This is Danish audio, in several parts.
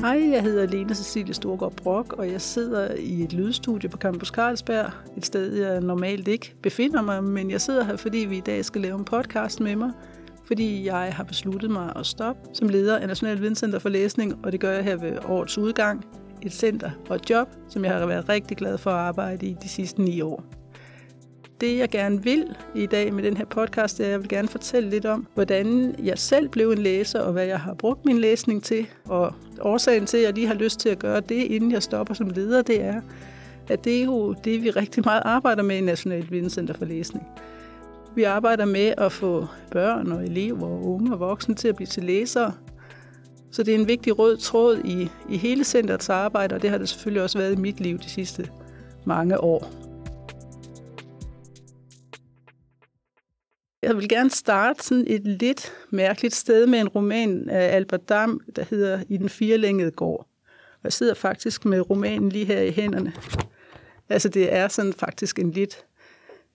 Hej, jeg hedder Lene Cecilie Storgård Brock, og jeg sidder i et lydstudie på Campus Carlsberg. Et sted, jeg normalt ikke befinder mig, men jeg sidder her, fordi vi i dag skal lave en podcast med mig. Fordi jeg har besluttet mig at stoppe som leder af National Videnscenter for Læsning, og det gør jeg her ved årets udgang. Et center og et job, som jeg har været rigtig glad for at arbejde i de sidste ni år. Det, jeg gerne vil i dag med den her podcast, er, at jeg vil gerne fortælle lidt om, hvordan jeg selv blev en læser, og hvad jeg har brugt min læsning til. Og årsagen til, at jeg lige har lyst til at gøre det, inden jeg stopper som leder, det er, at det er jo det, vi rigtig meget arbejder med i Nationalt Videnscenter for Læsning. Vi arbejder med at få børn og elever og unge og voksne til at blive til læsere. Så det er en vigtig rød tråd i, i hele centrets arbejde, og det har det selvfølgelig også været i mit liv de sidste mange år. Jeg vil gerne starte sådan et lidt mærkeligt sted med en roman af Albert Dam, der hedder I den firelængede gård. Og jeg sidder faktisk med romanen lige her i hænderne. Altså det er sådan faktisk en lidt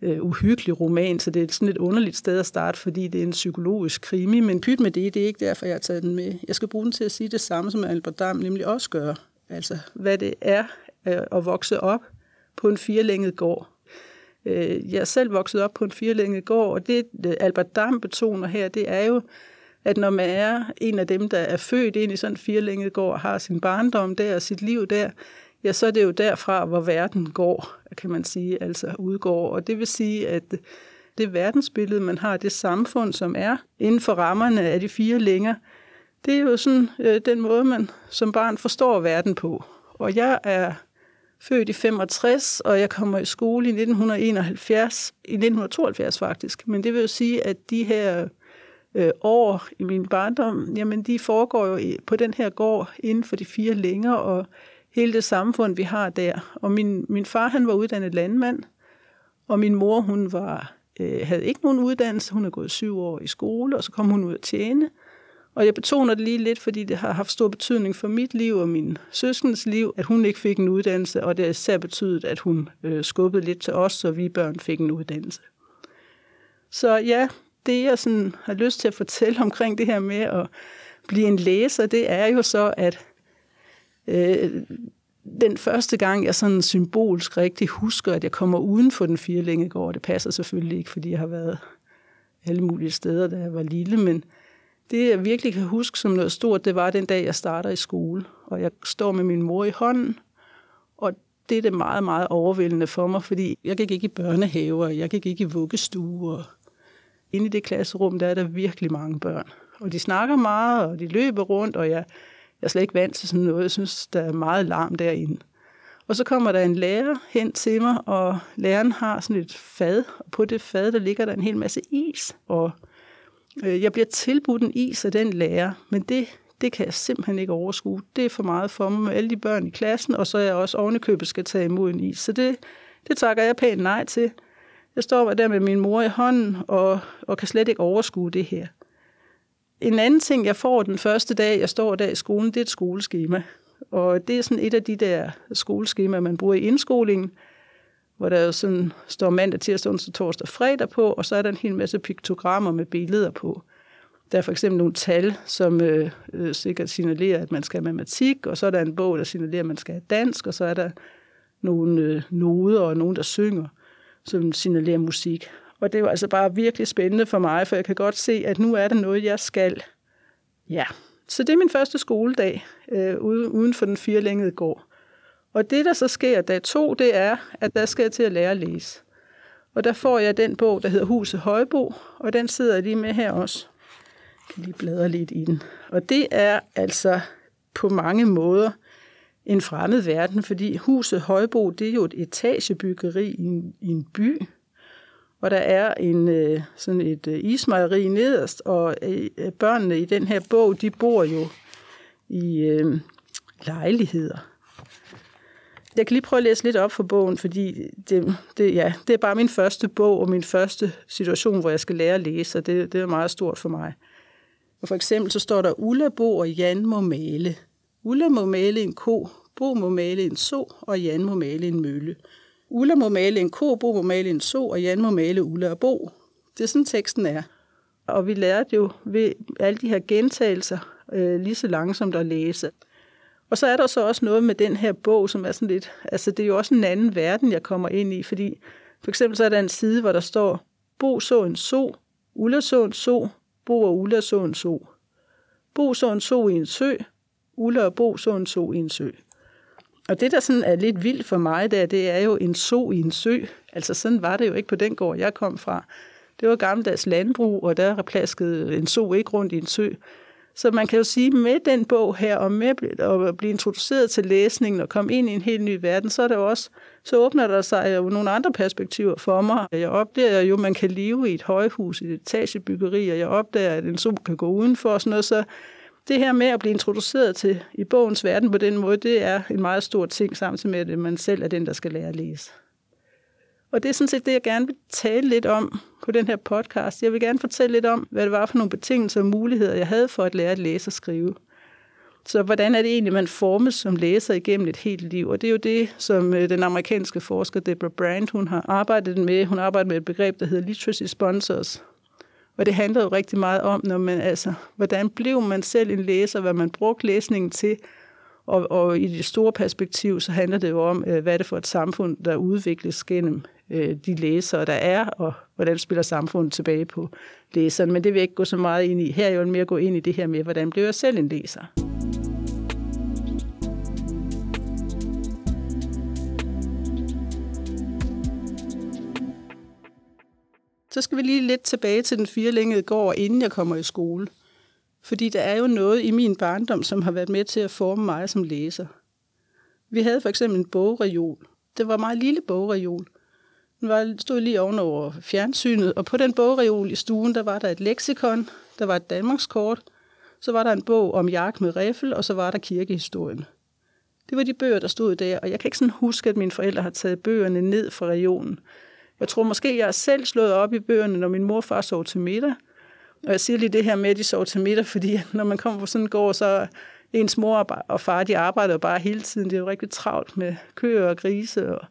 øh, uhyggelig roman, så det er sådan et underligt sted at starte, fordi det er en psykologisk krimi, men pyt med det, det er ikke derfor, jeg har taget den med. Jeg skal bruge den til at sige det samme, som Albert Dam nemlig også gør. Altså hvad det er øh, at vokse op på en firelænget gård. Øh, jeg er selv vokset op på en firelænget gård, og det øh, Albert Dam betoner her, det er jo, at når man er en af dem, der er født ind i sådan en firelænget gård har sin barndom der og sit liv der, ja, så er det jo derfra, hvor verden går, kan man sige, altså udgår. Og det vil sige, at det verdensbillede, man har, det samfund, som er inden for rammerne af de fire længer, det er jo sådan øh, den måde, man som barn forstår verden på. Og jeg er født i 65, og jeg kommer i skole i 1971, i 1972 faktisk. Men det vil jo sige, at de her øh, år i min barndom, jamen de foregår jo på den her gård inden for de fire længere, og hele det samfund, vi har der. Og min, min far, han var uddannet landmand, og min mor, hun var, øh, havde ikke nogen uddannelse. Hun er gået syv år i skole, og så kom hun ud at tjene. Og jeg betoner det lige lidt, fordi det har haft stor betydning for mit liv og min søskens liv, at hun ikke fik en uddannelse, og det har især betydet, at hun øh, skubbede lidt til os, så vi børn fik en uddannelse. Så ja, det jeg sådan har lyst til at fortælle omkring det her med at blive en læser, det er jo så, at øh, den første gang, jeg sådan symbolsk rigtig husker, at jeg kommer uden for den firelængegård, det passer selvfølgelig ikke, fordi jeg har været alle mulige steder, da jeg var lille, men det, jeg virkelig kan huske som noget stort, det var den dag, jeg starter i skole. Og jeg står med min mor i hånden, og det er det meget, meget overvældende for mig, fordi jeg gik ikke i børnehaver, jeg gik ikke i vuggestuer. Inde i det klasserum, der er der virkelig mange børn. Og de snakker meget, og de løber rundt, og jeg, jeg er slet ikke vant til sådan noget. Jeg synes, der er meget larm derinde. Og så kommer der en lærer hen til mig, og læreren har sådan et fad, og på det fad, der ligger der en hel masse is. Og Øh, jeg bliver tilbudt en is af den lærer, men det, det kan jeg simpelthen ikke overskue. Det er for meget for mig med alle de børn i klassen, og så er jeg også ovenikøbet skal tage imod en is. Så det, det takker jeg pænt nej til. Jeg står der med min mor i hånden, og, og kan slet ikke overskue det her. En anden ting, jeg får den første dag, jeg står der i skolen, det er et skoleskema. Og det er sådan et af de der skoleskemaer, man bruger i indskolingen hvor der jo sådan står mandag, tirsdag, onsdag, torsdag, og fredag på, og så er der en hel masse piktogrammer med billeder på. Der er for eksempel nogle tal, som øh, øh, sikkert signalerer, at man skal have matematik, og så er der en bog, der signalerer, at man skal have dansk, og så er der nogle øh, noder og nogen, der synger, som signalerer musik. Og det var altså bare virkelig spændende for mig, for jeg kan godt se, at nu er der noget, jeg skal. Ja, så det er min første skoledag øh, uden for den firelængede gård. Og det, der så sker dag to, det er, at der skal jeg til at lære at læse. Og der får jeg den bog, der hedder Huset Højbo, og den sidder jeg lige med her også. Jeg kan lige bladre lidt i den. Og det er altså på mange måder en fremmed verden, fordi Huset Højbo, det er jo et etagebyggeri i en, i en by, og der er en, øh, sådan et øh, ismejeri nederst, og øh, børnene i den her bog, de bor jo i øh, lejligheder. Jeg kan lige prøve at læse lidt op for bogen, fordi det, det, ja, det er bare min første bog og min første situation, hvor jeg skal lære at læse, og det, det er meget stort for mig. Og for eksempel så står der, Ulla Bo og Jan må male. Ulla må male en ko, Bo må male en so, og Jan må male en mølle. Ulla må male en ko, Bo må male en so, og Jan må male Ulla og Bo. Det er sådan teksten er. Og vi lærte jo ved alle de her gentagelser øh, lige så langsomt at læse. Og så er der så også noget med den her bog, som er sådan lidt, altså det er jo også en anden verden, jeg kommer ind i, fordi for eksempel så er der en side, hvor der står, Bo så en so, Ulla så en so, Bo og Ulla så en so. Bo så en so i en sø, Ulla og Bo så en so i en sø. Og det, der sådan er lidt vildt for mig der, det er jo en so i en sø. Altså sådan var det jo ikke på den gård, jeg kom fra. Det var gammeldags landbrug, og der plaskede en so ikke rundt i en sø. Så man kan jo sige, med den bog her, og med at blive introduceret til læsningen og komme ind i en helt ny verden, så er det også, så åbner der sig jo nogle andre perspektiver for mig. Jeg opdager jo, at man kan leve i et højhus, i et etagebyggeri, og jeg opdager, at en sol kan gå udenfor og sådan noget, så det her med at blive introduceret til i bogens verden på den måde, det er en meget stor ting, samtidig med, at man selv er den, der skal lære at læse. Og det er sådan set det, jeg gerne vil tale lidt om på den her podcast. Jeg vil gerne fortælle lidt om, hvad det var for nogle betingelser og muligheder, jeg havde for at lære at læse og skrive. Så hvordan er det egentlig, man formes som læser igennem et helt liv? Og det er jo det, som øh, den amerikanske forsker Deborah Brandt, hun har arbejdet med. Hun arbejder med et begreb, der hedder literacy sponsors. Og det handler jo rigtig meget om, når man, altså, hvordan blev man selv en læser, hvad man brugte læsningen til, og, og i det store perspektiv, så handler det jo om, øh, hvad er det for et samfund, der udvikles gennem øh, de læsere, der er, og hvordan spiller samfundet tilbage på læseren. Men det vil jeg ikke gå så meget ind i. Her er jo mere gå ind i det her med, hvordan bliver jeg selv en læser. Så skal vi lige lidt tilbage til den firelængede gård, inden jeg kommer i skole. Fordi der er jo noget i min barndom, som har været med til at forme mig som læser. Vi havde for eksempel en bogreol. Det var en meget lille bogreol. Den var, stod lige ovenover fjernsynet, og på den bogreol i stuen, der var der et leksikon, der var et Danmarkskort, så var der en bog om jagt med riffel, og så var der kirkehistorien. Det var de bøger, der stod der, og jeg kan ikke sådan huske, at mine forældre har taget bøgerne ned fra regionen. Jeg tror måske, jeg er selv slået op i bøgerne, når min mor og far sov til middag. Og jeg siger lige det her med, at de sov til middag, fordi når man kommer på sådan en gård, så ens mor og far, de arbejder bare hele tiden. Det er jo rigtig travlt med køer og grise og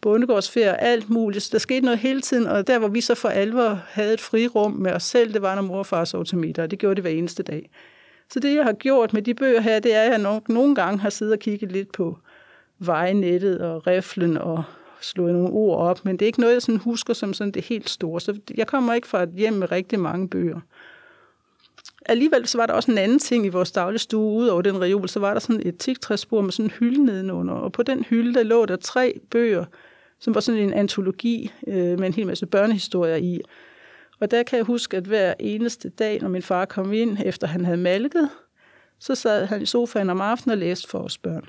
bondegårdsferie og alt muligt. Så der skete noget hele tiden, og der, hvor vi så for alvor havde et frirum med os selv, det var, når mor og far sov til middag, og det gjorde det hver eneste dag. Så det, jeg har gjort med de bøger her, det er, at jeg nok nogle gange har siddet og kigget lidt på vejnettet og riflen og slået nogle ord op, men det er ikke noget, jeg sådan husker som sådan det helt store. Så jeg kommer ikke fra et hjem med rigtig mange bøger. Alligevel så var der også en anden ting i vores dagligstue, ud over den reol, så var der sådan et tigtræsbord med sådan en hylde nedenunder, og på den hylde, der lå der tre bøger, som var sådan en antologi øh, med en hel masse børnehistorier i. Og der kan jeg huske, at hver eneste dag, når min far kom ind, efter han havde malket, så sad han i sofaen om aftenen og læste for os børn.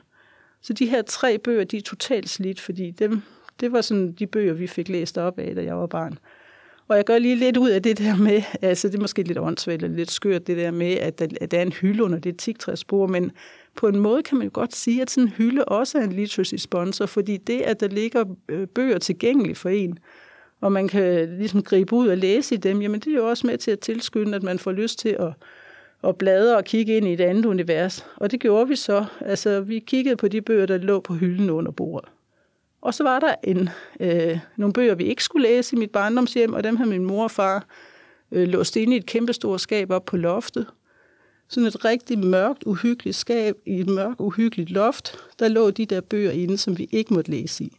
Så de her tre bøger, de er totalt slidt, fordi dem, det var sådan de bøger, vi fik læst op af, da jeg var barn. Og jeg gør lige lidt ud af det der med, altså det er måske lidt åndssvagt eller lidt skørt, det der med, at der, at der er en hylde under det tigtræsbord, men på en måde kan man jo godt sige, at sådan en hylde også er en literacy sponsor, fordi det, at der ligger øh, bøger tilgængelige for en, og man kan ligesom gribe ud og læse i dem, jamen det er jo også med til at tilskynde, at man får lyst til at, at bladre og kigge ind i et andet univers. Og det gjorde vi så. Altså, vi kiggede på de bøger, der lå på hylden under bordet. Og så var der en, øh, nogle bøger, vi ikke skulle læse i mit barndomshjem, og dem havde min mor og far øh, låst inde i et kæmpestort skab op på loftet. Sådan et rigtig mørkt, uhyggeligt skab i et mørkt, uhyggeligt loft, der lå de der bøger inde, som vi ikke måtte læse i.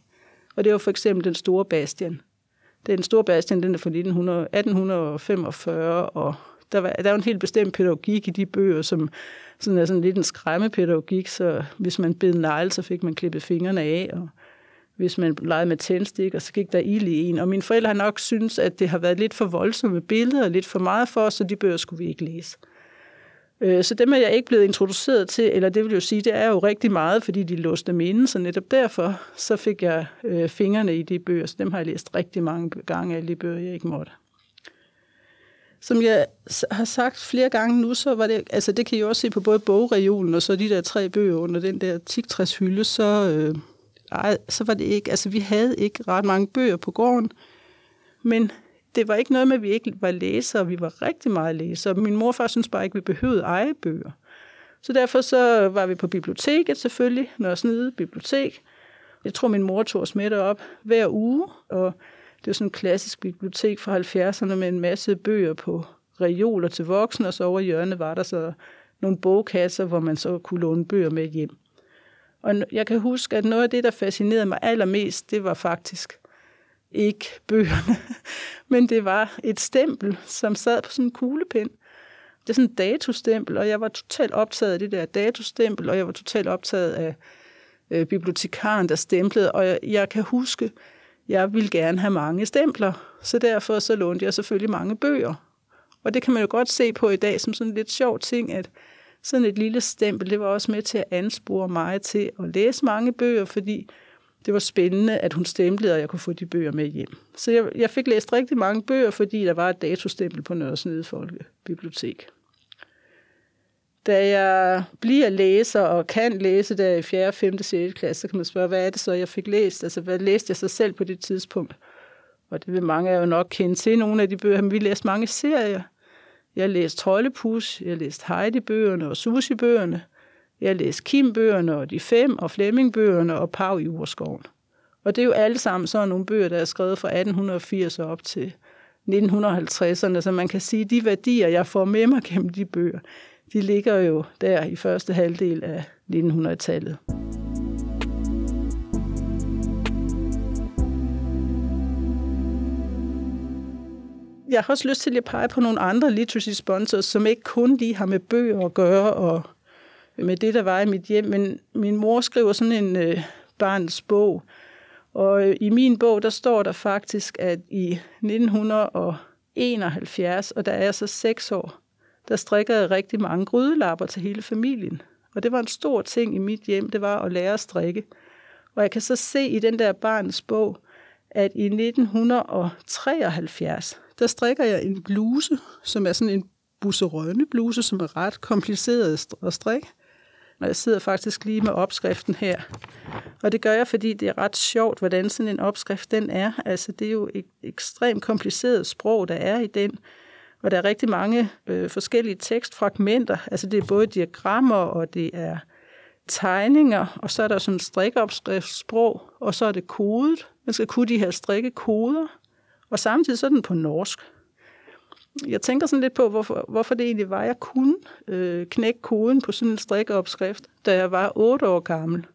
Og det var for eksempel Den Store Bastian. Den Store Bastian, den er fra 1845, og der, var, der er en helt bestemt pædagogik i de bøger, som sådan er sådan lidt en skræmmepædagogik, så hvis man bed negl, så fik man klippet fingrene af, og hvis man legede med tændstik, og så gik der ild i en. Og mine forældre har nok synes, at det har været lidt for voldsomme billeder, og lidt for meget for os, så de bøger skulle vi ikke læse. Øh, så dem er jeg ikke blevet introduceret til, eller det vil jo sige, det er jo rigtig meget, fordi de låste dem inde, så netop derfor så fik jeg øh, fingrene i de bøger, så dem har jeg læst rigtig mange gange, alle de bøger, jeg ikke måtte. Som jeg har sagt flere gange nu, så var det, altså det kan I også se på både bogreolen og så de der tre bøger under den der tigtræshylde, så, øh, ej, så var det ikke, altså vi havde ikke ret mange bøger på gården, men det var ikke noget med, at vi ikke var læsere, vi var rigtig meget læsere. Min morfar synes bare ikke, at vi behøvede eje bøger. Så derfor så var vi på biblioteket selvfølgelig, når Nørresnede Bibliotek. Jeg tror, min mor tog os med derop hver uge, og det var sådan en klassisk bibliotek fra 70'erne med en masse bøger på reoler til voksne, og så over hjørnet var der så nogle bogkasser, hvor man så kunne låne bøger med hjem. Og jeg kan huske, at noget af det, der fascinerede mig allermest, det var faktisk ikke bøgerne, men det var et stempel, som sad på sådan en kuglepind. Det er sådan et datostempel, og jeg var totalt optaget af det der datostempel, og jeg var totalt optaget af øh, bibliotekaren, der stemplede, og jeg, jeg kan huske, jeg ville gerne have mange stempler, så derfor så lånte jeg selvfølgelig mange bøger. Og det kan man jo godt se på i dag som sådan en lidt sjov ting, at sådan et lille stempel, det var også med til at anspore mig til at læse mange bøger, fordi det var spændende, at hun stemplede, og jeg kunne få de bøger med hjem. Så jeg, jeg fik læst rigtig mange bøger, fordi der var et datostempel på Nørresnede Folkebibliotek. Da jeg bliver læser og kan læse der i 4., 5., 6. klasse, så kan man spørge, hvad er det så, jeg fik læst? Altså, hvad læste jeg så selv på det tidspunkt? Og det vil mange af jo nok kende til nogle af de bøger, men vi læste mange serier. Jeg læste Trollepus, jeg læste Heidi-bøgerne og Susi-bøgerne. Jeg læste Kim-bøgerne og De Fem og Flemming-bøgerne og Pau i Urskoven. Og det er jo alle sammen sådan nogle bøger, der er skrevet fra 1880 og op til 1950'erne, så man kan sige, at de værdier, jeg får med mig gennem de bøger, de ligger jo der i første halvdel af 1900-tallet. Jeg har også lyst til at pege på nogle andre literacy sponsors, som ikke kun lige har med bøger at gøre og med det, der var i mit hjem, men min mor skriver sådan en øh, barns bog, og øh, i min bog, der står der faktisk, at i 1971, og der er jeg så seks år, der strikker jeg rigtig mange grydelapper til hele familien. Og det var en stor ting i mit hjem, det var at lære at strikke. Og jeg kan så se i den der barns bog, at i 1973, der strikker jeg en bluse, som er sådan en busserønne bluse, som er ret kompliceret at strikke. Og jeg sidder faktisk lige med opskriften her. Og det gør jeg, fordi det er ret sjovt, hvordan sådan en opskrift den er. Altså, det er jo et ekstremt kompliceret sprog, der er i den. Og der er rigtig mange øh, forskellige tekstfragmenter. Altså, det er både diagrammer, og det er tegninger, og så er der sådan en strikopskriftsprog, og så er det kodet. Man skal kunne de her strikkekoder, og samtidig så er den på norsk jeg tænker sådan lidt på, hvorfor, hvorfor det egentlig var, jeg kunne øh, knække koden på sådan en strikkeopskrift, da jeg var 8 år gammel.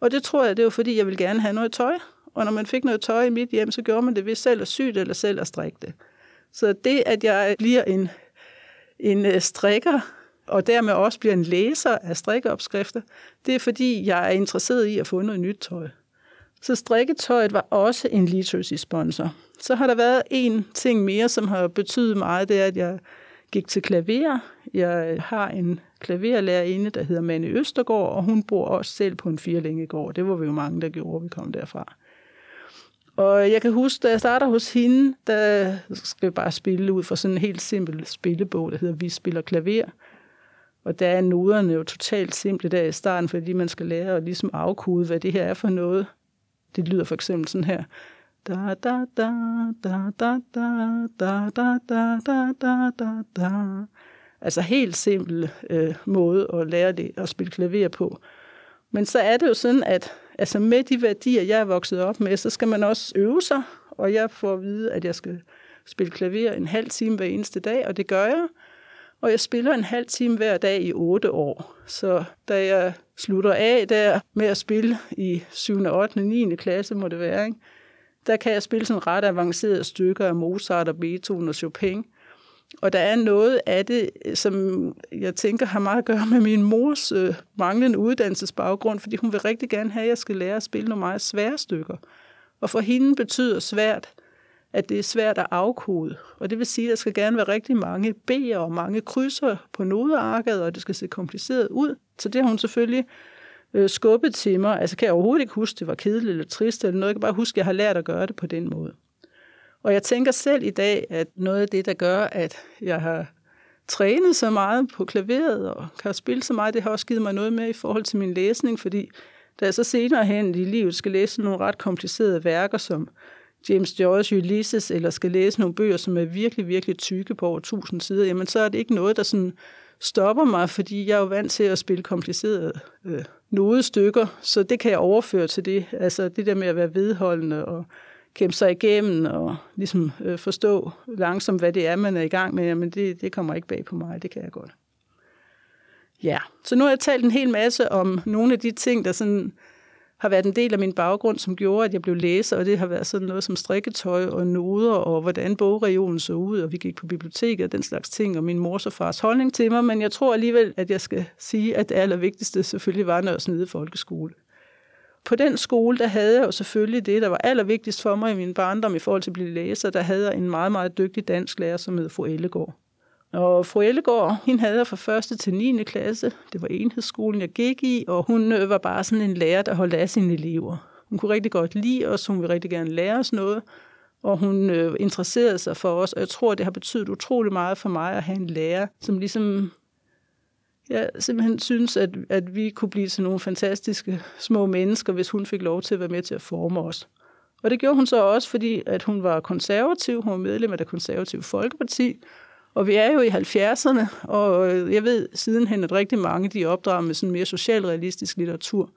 Og det tror jeg, det var fordi, jeg ville gerne have noget tøj. Og når man fik noget tøj i mit hjem, så gjorde man det ved selv at sy det, eller selv at strikke det. Så det, at jeg bliver en, en øh, strikker, og dermed også bliver en læser af strikkeopskrifter, det er fordi, jeg er interesseret i at få noget nyt tøj. Så strikketøjet var også en literacy sponsor. Så har der været en ting mere, som har betydet meget, det er, at jeg gik til klaver. Jeg har en klaverlærerinde, der hedder Manne Østergaard, og hun bor også selv på en firlængegård. Det var vi jo mange, der gjorde, vi kom derfra. Og jeg kan huske, da jeg starter hos hende, der skal jeg bare spille ud fra sådan en helt simpel spillebog, der hedder Vi spiller klaver. Og der er noderne jo totalt simple der i starten, fordi man skal lære at ligesom afkode, hvad det her er for noget. Det lyder for eksempel sådan her. Da da da da da da da da da da da da da. Altså helt simpel øh, måde at lære det at spille klaver på. Men så er det jo sådan, at altså med de værdier, jeg er vokset op med, så skal man også øve sig, og jeg får at vide, at jeg skal spille klaver en halv time hver eneste dag, og det gør jeg. Og jeg spiller en halv time hver dag i otte år. Så da jeg slutter af der med at spille i 7., 8., 9. klasse, må det være, ikke? Der kan jeg spille sådan ret avancerede stykker af Mozart og Beethoven og Chopin. Og der er noget af det, som jeg tænker har meget at gøre med min mors øh, manglende uddannelsesbaggrund, fordi hun vil rigtig gerne have, at jeg skal lære at spille nogle meget svære stykker. Og for hende betyder svært, at det er svært at afkode. Og det vil sige, at der skal gerne være rigtig mange B'er og mange krydser på nodearket, og det skal se kompliceret ud. Så det har hun selvfølgelig øh, skubbet til mig. Altså kan jeg overhovedet ikke huske, det var kedeligt eller trist eller noget. Jeg kan bare huske, at jeg har lært at gøre det på den måde. Og jeg tænker selv i dag, at noget af det, der gør, at jeg har trænet så meget på klaveret og kan spille så meget, det har også givet mig noget med i forhold til min læsning, fordi da jeg så senere hen i livet skal læse nogle ret komplicerede værker, som James Joyce Ulysses, eller skal læse nogle bøger, som er virkelig, virkelig tykke på over 1000 sider, jamen så er det ikke noget, der sådan stopper mig, fordi jeg er jo vant til at spille komplicerede øh, nodestykker, så det kan jeg overføre til det. Altså det der med at være vedholdende og kæmpe sig igennem og ligesom øh, forstå langsomt, hvad det er, man er i gang med, men det, det kommer ikke bag på mig, det kan jeg godt. Ja, så nu har jeg talt en hel masse om nogle af de ting, der sådan har været en del af min baggrund, som gjorde, at jeg blev læser, og det har været sådan noget som strikketøj og noder, og hvordan bogregionen så ud, og vi gik på biblioteket og den slags ting, og min mors og fars holdning til mig, men jeg tror alligevel, at jeg skal sige, at det allervigtigste selvfølgelig var Nørres Nede Folkeskole. På den skole, der havde jeg jo selvfølgelig det, der var allervigtigst for mig i min barndom i forhold til at blive læser, der havde jeg en meget, meget dygtig dansk lærer, som hed fru Ellegaard. Og fru Ellegaard, hende havde jeg fra 1. til 9. klasse. Det var enhedsskolen, jeg gik i, og hun øh, var bare sådan en lærer, der holdt af sine elever. Hun kunne rigtig godt lide os, hun ville rigtig gerne lære os noget, og hun øh, interesserede sig for os, og jeg tror, det har betydet utrolig meget for mig at have en lærer, som ligesom jeg simpelthen synes, at, at vi kunne blive til nogle fantastiske små mennesker, hvis hun fik lov til at være med til at forme os. Og det gjorde hun så også, fordi at hun var konservativ, hun var medlem af det konservative Folkeparti, og vi er jo i 70'erne, og øh, jeg ved sidenhen, at rigtig mange de opdrager med sådan mere socialrealistisk litteratur.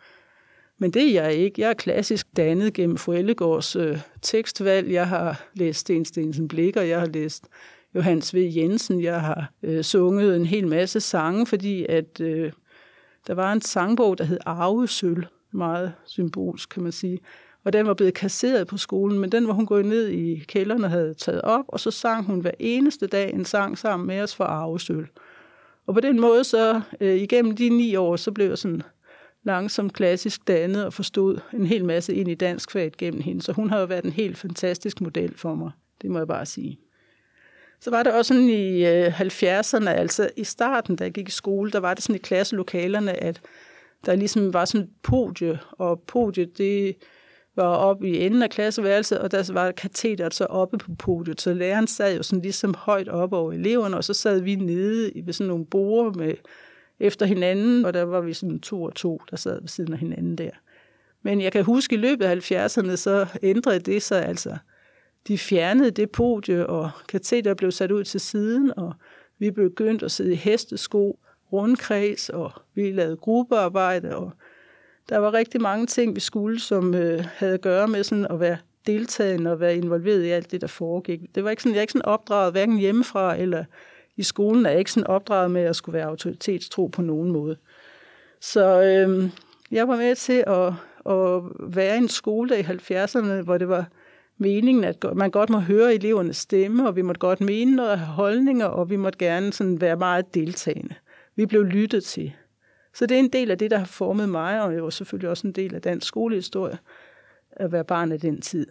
Men det er jeg ikke. Jeg er klassisk dannet gennem fru øh, tekstvalg. Jeg har læst Sten Stensen Blikker, jeg har læst Johannes V. Jensen, jeg har øh, sunget en hel masse sange, fordi at øh, der var en sangbog, der hed Arvesøl, meget symbolsk, kan man sige og den var blevet kasseret på skolen, men den var hun gået ned i kælderen og havde taget op, og så sang hun hver eneste dag en sang sammen med os for Arvesøl. Og på den måde så, øh, igennem de ni år, så blev jeg sådan langsomt klassisk dannet og forstod en hel masse ind i dansk fag gennem hende. Så hun har jo været en helt fantastisk model for mig. Det må jeg bare sige. Så var det også sådan i øh, 70'erne, altså i starten, da jeg gik i skole, der var det sådan i klasselokalerne, at der ligesom var sådan et podie, og podiet, det var oppe i enden af klasseværelset, og der var katheteret så oppe på podiet, så læreren sad jo sådan ligesom højt op over eleverne, og så sad vi nede ved sådan nogle borde med, efter hinanden, og der var vi sådan to og to, der sad ved siden af hinanden der. Men jeg kan huske, at i løbet af 70'erne, så ændrede det sig altså. De fjernede det podie, og kateter blev sat ud til siden, og vi begyndte at sidde i hestesko, rundkreds, og vi lavede gruppearbejde, og der var rigtig mange ting, vi skulle, som øh, havde at gøre med sådan at være deltagende og være involveret i alt det, der foregik. Det var ikke sådan, jeg er ikke sådan opdraget, hverken hjemmefra eller i skolen, er jeg ikke sådan opdraget med at skulle være autoritetstro på nogen måde. Så øh, jeg var med til at, at være i en skole i 70'erne, hvor det var meningen, at man godt må høre elevernes stemme, og vi måtte godt mene noget og have holdninger, og vi måtte gerne sådan være meget deltagende. Vi blev lyttet til. Så det er en del af det, der har formet mig, og jo selvfølgelig også en del af dansk skolehistorie, at være barn af den tid.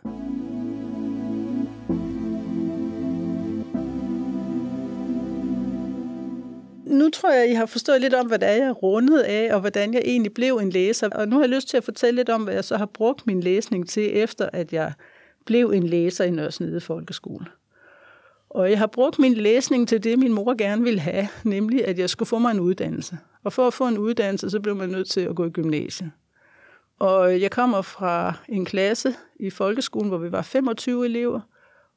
nu tror jeg, I har forstået lidt om, hvad det er, jeg er rundet af, og hvordan jeg egentlig blev en læser. Og nu har jeg lyst til at fortælle lidt om, hvad jeg så har brugt min læsning til, efter at jeg blev en læser i Nørresnede Folkeskole. Og jeg har brugt min læsning til det, min mor gerne ville have, nemlig at jeg skulle få mig en uddannelse. Og for at få en uddannelse, så blev man nødt til at gå i gymnasiet. Og øh, jeg kommer fra en klasse i folkeskolen, hvor vi var 25 elever.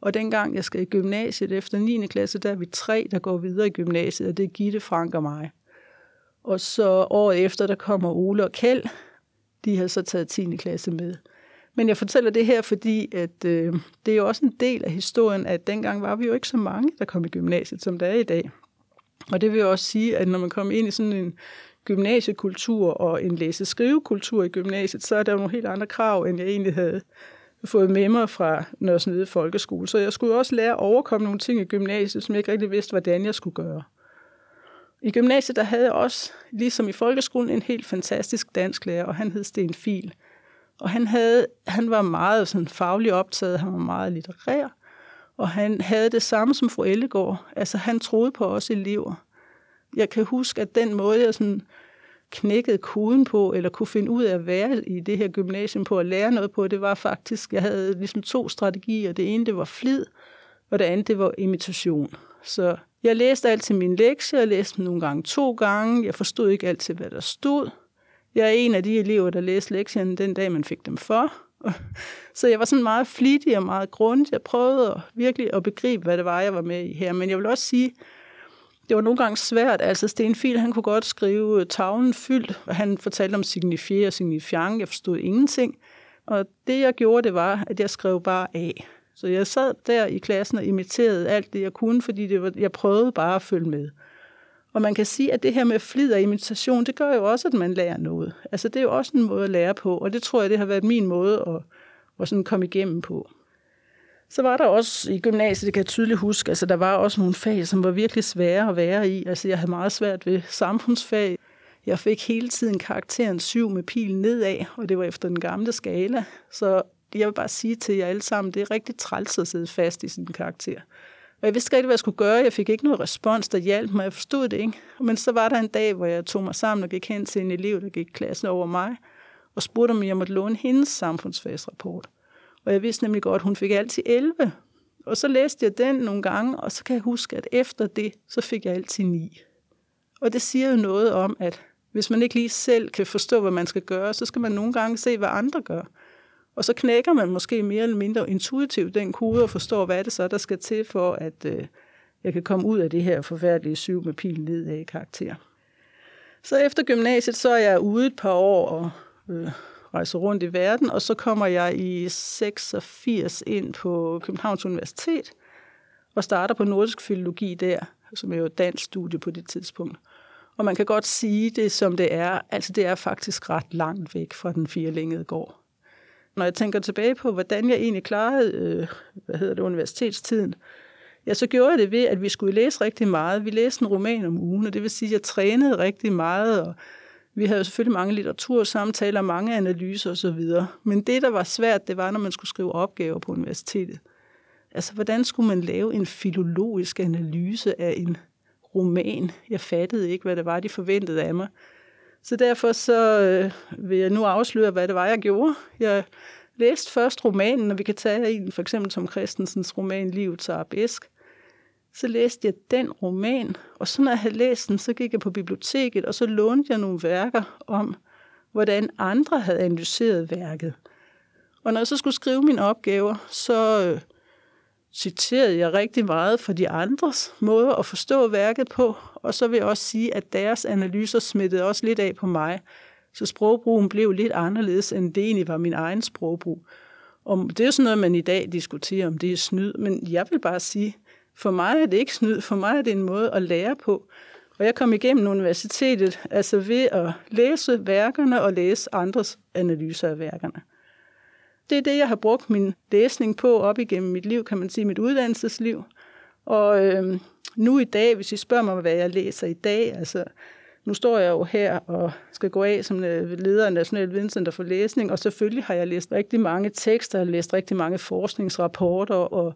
Og dengang jeg skal i gymnasiet efter 9. klasse, der er vi tre, der går videre i gymnasiet, og det er Gitte, Frank og mig. Og så året efter, der kommer Ole og Kjeld. De har så taget 10. klasse med. Men jeg fortæller det her, fordi at, øh, det er jo også en del af historien, at dengang var vi jo ikke så mange, der kom i gymnasiet, som der er i dag. Og det vil også sige, at når man kommer ind i sådan en gymnasiekultur og en læse-skrivekultur i gymnasiet, så er der nogle helt andre krav, end jeg egentlig havde fået med mig fra Nørresnede Folkeskole. Så jeg skulle også lære at overkomme nogle ting i gymnasiet, som jeg ikke rigtig vidste, hvordan jeg skulle gøre. I gymnasiet der havde jeg også, ligesom i folkeskolen, en helt fantastisk dansk lærer, og han hed Sten Fil. Og han, havde, han var meget sådan fagligt optaget, han var meget litterær, og han havde det samme som fru Ellegaard. Altså han troede på os elever. Jeg kan huske, at den måde, jeg sådan knækkede koden på, eller kunne finde ud af at være i det her gymnasium på at lære noget på, det var faktisk, jeg havde ligesom to strategier. Det ene, det var flid, og det andet, det var imitation. Så jeg læste altid min lektie, jeg læste dem nogle gange to gange, jeg forstod ikke altid, hvad der stod. Jeg er en af de elever, der læste lektionen den dag, man fik dem for. Så jeg var sådan meget flittig og meget grundig. Jeg prøvede virkelig at begribe, hvad det var, jeg var med i her. Men jeg vil også sige, det var nogle gange svært. Altså Sten Fil, han kunne godt skrive tavlen fyldt, og han fortalte om signifier og signifiant. Jeg forstod ingenting. Og det, jeg gjorde, det var, at jeg skrev bare af. Så jeg sad der i klassen og imiterede alt det, jeg kunne, fordi det var, jeg prøvede bare at følge med. Og man kan sige, at det her med flid og imitation, det gør jo også, at man lærer noget. Altså det er jo også en måde at lære på, og det tror jeg, det har været min måde at, at sådan komme igennem på. Så var der også i gymnasiet, det kan jeg tydeligt huske, altså der var også nogle fag, som var virkelig svære at være i. Altså jeg havde meget svært ved samfundsfag. Jeg fik hele tiden karakteren 7 med pilen nedad, og det var efter den gamle skala. Så jeg vil bare sige til jer alle sammen, det er rigtig træls at sidde fast i sin karakter. Og jeg vidste ikke hvad jeg skulle gøre. Jeg fik ikke noget respons, der hjalp mig. Jeg forstod det ikke. Men så var der en dag, hvor jeg tog mig sammen og gik hen til en elev, der gik klassen over mig, og spurgte, om jeg måtte låne hendes samfundsfagsrapport. Og jeg vidste nemlig godt, at hun fik altid 11. Og så læste jeg den nogle gange, og så kan jeg huske, at efter det, så fik jeg altid 9. Og det siger jo noget om, at hvis man ikke lige selv kan forstå, hvad man skal gøre, så skal man nogle gange se, hvad andre gør. Og så knækker man måske mere eller mindre intuitivt den kode og forstår, hvad det så der skal til for, at øh, jeg kan komme ud af det her forfærdelige syv med pil ned af karakter. Så efter gymnasiet, så er jeg ude et par år og øh, rejser rundt i verden, og så kommer jeg i 86 ind på Københavns Universitet og starter på nordisk filologi der, som er jo et dansk studie på det tidspunkt. Og man kan godt sige det, som det er. Altså, det er faktisk ret langt væk fra den firelængede gård. Når jeg tænker tilbage på, hvordan jeg egentlig klarede øh, hvad hedder det, universitetstiden, ja, så gjorde jeg det ved, at vi skulle læse rigtig meget. Vi læste en roman om ugen, og det vil sige, at jeg trænede rigtig meget, og vi havde selvfølgelig mange litteratursamtaler, mange analyser osv. Men det, der var svært, det var, når man skulle skrive opgaver på universitetet. Altså, hvordan skulle man lave en filologisk analyse af en roman? Jeg fattede ikke, hvad det var, de forventede af mig. Så derfor så øh, vil jeg nu afsløre, hvad det var, jeg gjorde. Jeg læste først romanen, og vi kan tage en, for eksempel som Christensens roman Livets Arabisk. Så læste jeg den roman, og så når jeg havde læst den, så gik jeg på biblioteket, og så lånte jeg nogle værker om, hvordan andre havde analyseret værket. Og når jeg så skulle skrive mine opgaver, så øh, citerede jeg rigtig meget for de andres måde at forstå værket på, og så vil jeg også sige, at deres analyser smittede også lidt af på mig, så sprogbrugen blev lidt anderledes, end det egentlig var min egen sprogbrug. Og det er jo sådan noget, man i dag diskuterer, om det er snyd, men jeg vil bare sige, for mig er det ikke snyd, for mig er det en måde at lære på. Og jeg kom igennem universitetet, altså ved at læse værkerne og læse andres analyser af værkerne. Det er det, jeg har brugt min læsning på op igennem mit liv, kan man sige, mit uddannelsesliv. Og øh, nu i dag, hvis I spørger mig, hvad jeg læser i dag, altså nu står jeg jo her og skal gå af som øh, leder af National Videnscenter for Læsning, og selvfølgelig har jeg læst rigtig mange tekster, jeg har læst rigtig mange forskningsrapporter og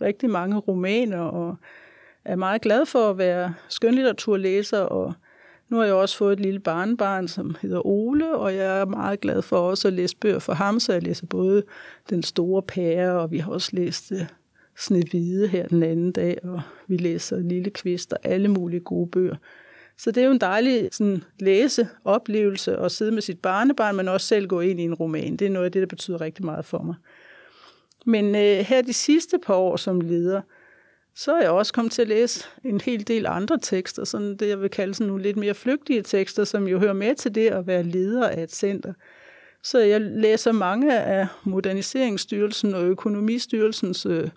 rigtig mange romaner, og er meget glad for at være skønlitteraturlæser, og nu har jeg også fået et lille barnbarn, som hedder Ole, og jeg er meget glad for også at læse bøger for ham, så jeg læser både Den Store Pære, og vi har også læst øh, Snevide her den anden dag, og vi læser Lille Kvist og alle mulige gode bøger. Så det er jo en dejlig sådan, læseoplevelse at sidde med sit barnebarn, men også selv gå ind i en roman. Det er noget af det, der betyder rigtig meget for mig. Men øh, her de sidste par år som leder, så er jeg også kommet til at læse en hel del andre tekster, sådan det jeg vil kalde sådan nogle lidt mere flygtige tekster, som jo hører med til det at være leder af et center. Så jeg læser mange af Moderniseringsstyrelsen og Økonomistyrelsens øh,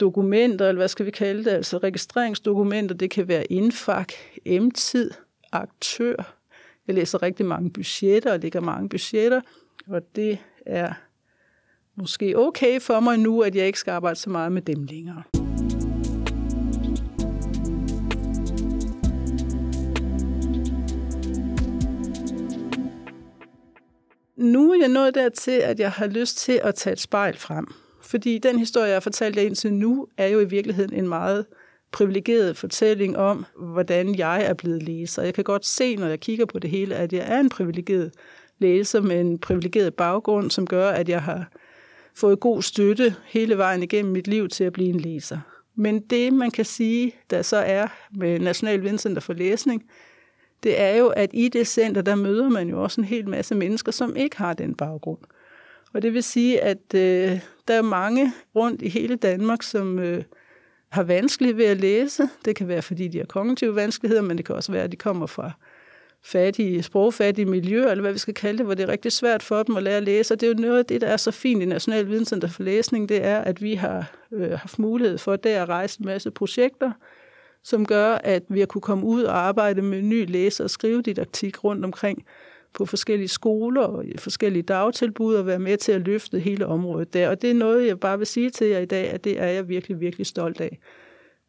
dokumenter, eller hvad skal vi kalde det, altså registreringsdokumenter. Det kan være indfak, M-tid, aktør. Jeg læser rigtig mange budgetter og lægger mange budgetter, og det er måske okay for mig nu, at jeg ikke skal arbejde så meget med dem længere. Nu er jeg nået dertil, at jeg har lyst til at tage et spejl frem. Fordi den historie, jeg har fortalt jer indtil nu, er jo i virkeligheden en meget privilegeret fortælling om, hvordan jeg er blevet læser. Jeg kan godt se, når jeg kigger på det hele, at jeg er en privilegeret læser med en privilegeret baggrund, som gør, at jeg har fået god støtte hele vejen igennem mit liv til at blive en læser. Men det, man kan sige, der så er med National Videnscenter for Læsning, det er jo, at i det center, der møder man jo også en hel masse mennesker, som ikke har den baggrund. Og det vil sige, at øh, der er mange rundt i hele Danmark, som øh, har vanskeligt ved at læse. Det kan være, fordi de har kognitive vanskeligheder, men det kan også være, at de kommer fra fattige, sprogfattige miljøer, eller hvad vi skal kalde det, hvor det er rigtig svært for dem at lære at læse. Og det er jo noget af det, der er så fint i National Videnscenter for Læsning, det er, at vi har øh, haft mulighed for der at rejse en masse projekter, som gør, at vi har kunne komme ud og arbejde med ny læse- og skrivedidaktik rundt omkring på forskellige skoler og forskellige dagtilbud og være med til at løfte hele området der. Og det er noget, jeg bare vil sige til jer i dag, at det er jeg virkelig, virkelig stolt af.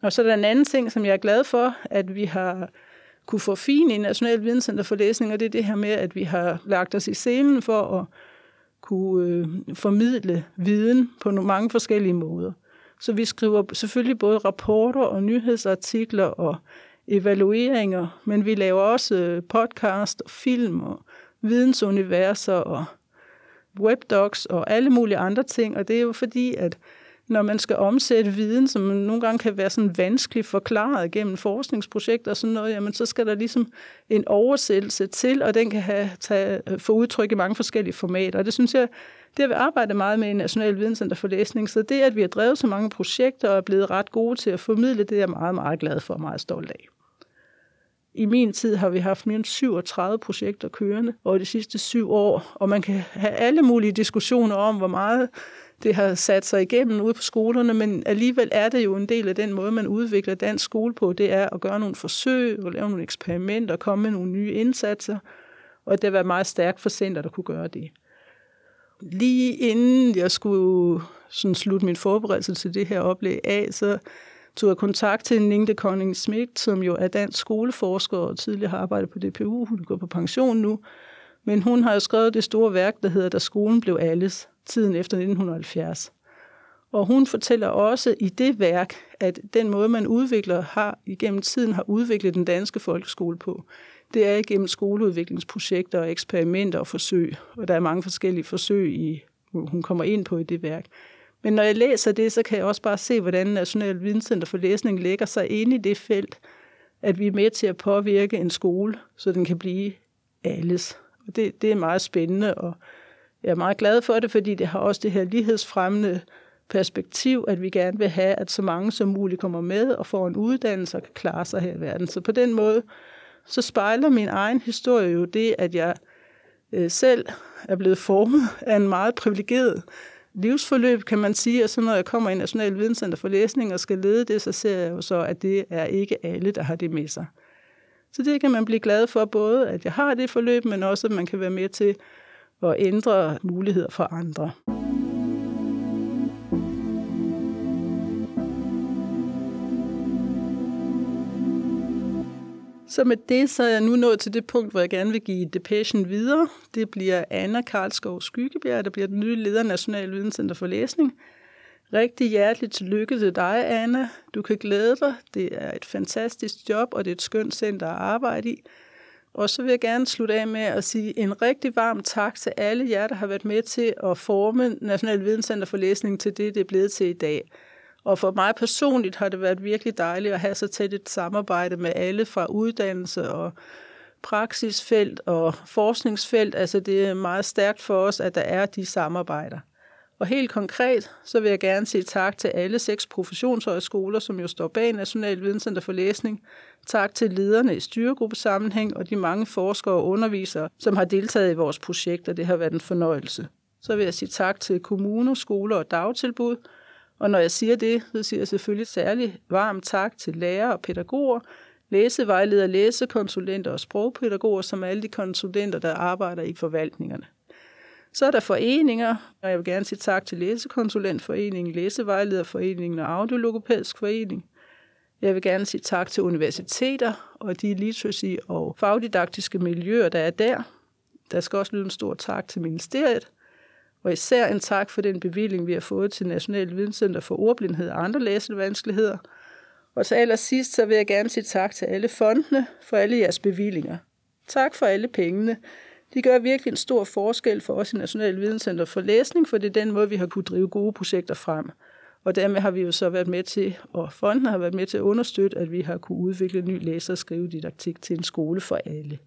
Og så er der en anden ting, som jeg er glad for, at vi har kunne få fin i National Videnscenter for Læsning, og det er det her med, at vi har lagt os i scenen for at kunne øh, formidle viden på nogle mange forskellige måder. Så vi skriver selvfølgelig både rapporter og nyhedsartikler og evalueringer, men vi laver også øh, podcast og film og vidensuniverser og webdocs og alle mulige andre ting, og det er jo fordi, at når man skal omsætte viden, som nogle gange kan være sådan vanskeligt forklaret gennem forskningsprojekter og sådan noget, jamen så skal der ligesom en oversættelse til, og den kan have, tage, få udtryk i mange forskellige formater. Og det synes jeg, det har vi arbejdet meget med i National Videnscenter for Læsning, så det, at vi har drevet så mange projekter og er blevet ret gode til at formidle, det er jeg meget, meget glad for og meget stolt af. I min tid har vi haft mere end 37 projekter kørende over de sidste syv år, og man kan have alle mulige diskussioner om, hvor meget det har sat sig igennem ude på skolerne, men alligevel er det jo en del af den måde, man udvikler dansk skole på, det er at gøre nogle forsøg, og lave nogle eksperimenter, og komme med nogle nye indsatser, og det var meget stærkt for center, der kunne gøre det. Lige inden jeg skulle sådan slutte min forberedelse til det her oplæg af, så tog jeg kontakt til Ningde Conning Schmidt, som jo er dansk skoleforsker og tidligere har arbejdet på DPU. Hun går på pension nu. Men hun har jo skrevet det store værk, der hedder Da skolen blev alles, tiden efter 1970. Og hun fortæller også i det værk, at den måde, man udvikler, har igennem tiden har udviklet den danske folkeskole på, det er igennem skoleudviklingsprojekter og eksperimenter og forsøg. Og der er mange forskellige forsøg, i, hun kommer ind på i det værk. Men når jeg læser det, så kan jeg også bare se, hvordan National Videnscenter for Læsning lægger sig ind i det felt, at vi er med til at påvirke en skole, så den kan blive alles. Og det, det er meget spændende, og jeg er meget glad for det, fordi det har også det her lighedsfremmende perspektiv, at vi gerne vil have, at så mange som muligt kommer med og får en uddannelse og kan klare sig her i verden. Så på den måde, så spejler min egen historie jo det, at jeg øh, selv er blevet formet af en meget privilegeret livsforløb, kan man sige, og så når jeg kommer i National Videnscenter for Læsning og skal lede det, så ser jeg jo så, at det er ikke alle, der har det med sig. Så det kan man blive glad for, både at jeg har det forløb, men også at man kan være med til at ændre muligheder for andre. Så med det, så er jeg nu nået til det punkt, hvor jeg gerne vil give depression videre. Det bliver Anna Karlskov Skyggebjerg, der bliver den nye leder af National Videnscenter for Læsning. Rigtig hjerteligt tillykke til dig, Anna. Du kan glæde dig. Det er et fantastisk job, og det er et skønt center at arbejde i. Og så vil jeg gerne slutte af med at sige en rigtig varm tak til alle jer, der har været med til at forme National Videnscenter for Læsning til det, det er blevet til i dag. Og for mig personligt har det været virkelig dejligt at have så tæt et samarbejde med alle fra uddannelse og praksisfelt og forskningsfelt. Altså det er meget stærkt for os, at der er de samarbejder. Og helt konkret, så vil jeg gerne sige tak til alle seks professionshøjskoler, som jo står bag National Videnscenter for Læsning. Tak til lederne i styregruppesammenhæng og de mange forskere og undervisere, som har deltaget i vores projekt, og det har været en fornøjelse. Så vil jeg sige tak til kommuner, skoler og dagtilbud, og når jeg siger det, så siger jeg selvfølgelig særlig varmt tak til lærere og pædagoger, læsevejledere, læsekonsulenter og sprogpædagoger, som er alle de konsulenter, der arbejder i forvaltningerne. Så er der foreninger, og jeg vil gerne sige tak til Læsekonsulentforeningen, Læsevejlederforeningen og Audiologopædisk Forening. Jeg vil gerne sige tak til universiteter og de literacy og fagdidaktiske miljøer, der er der. Der skal også lyde en stor tak til ministeriet, og især en tak for den bevilling, vi har fået til National Videnscenter for Ordblindhed og andre læsevanskeligheder. Og til allersidst, så vil jeg gerne sige tak til alle fondene for alle jeres bevillinger. Tak for alle pengene. De gør virkelig en stor forskel for os i National Videnscenter for Læsning, for det er den måde, vi har kunnet drive gode projekter frem. Og dermed har vi jo så været med til, og fonden har været med til at understøtte, at vi har kunne udvikle ny læse- og skrivedidaktik til en skole for alle.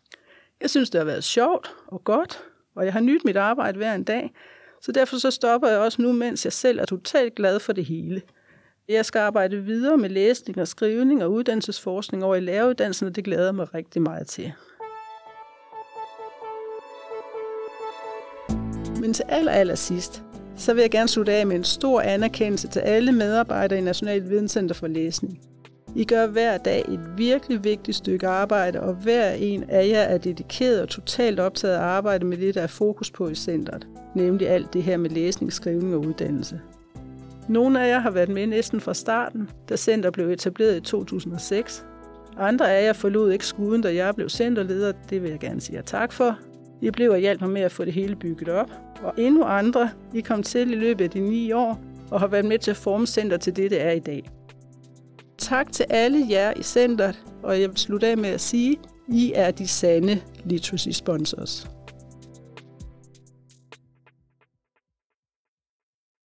Jeg synes, det har været sjovt og godt, og jeg har nydt mit arbejde hver en dag, så derfor så stopper jeg også nu, mens jeg selv er totalt glad for det hele. Jeg skal arbejde videre med læsning og skrivning og uddannelsesforskning over i læreruddannelsen, og det glæder jeg mig rigtig meget til. Men til aller, aller sidst, så vil jeg gerne slutte af med en stor anerkendelse til alle medarbejdere i National Videnscenter for Læsning. I gør hver dag et virkelig vigtigt stykke arbejde, og hver en af jer er dedikeret og totalt optaget af arbejde med det, der er fokus på i centret, nemlig alt det her med læsning, skrivning og uddannelse. Nogle af jer har været med næsten fra starten, da center blev etableret i 2006. Andre af jer forlod ikke skuden, da jeg blev centerleder. Det vil jeg gerne sige jer tak for. I blev og hjalp mig med at få det hele bygget op. Og endnu andre, I kom til i løbet af de ni år, og har været med til at forme center til det, det er i dag. Tak til alle jer i centret, og jeg vil slutte af med at sige, I er de sande literacy sponsors.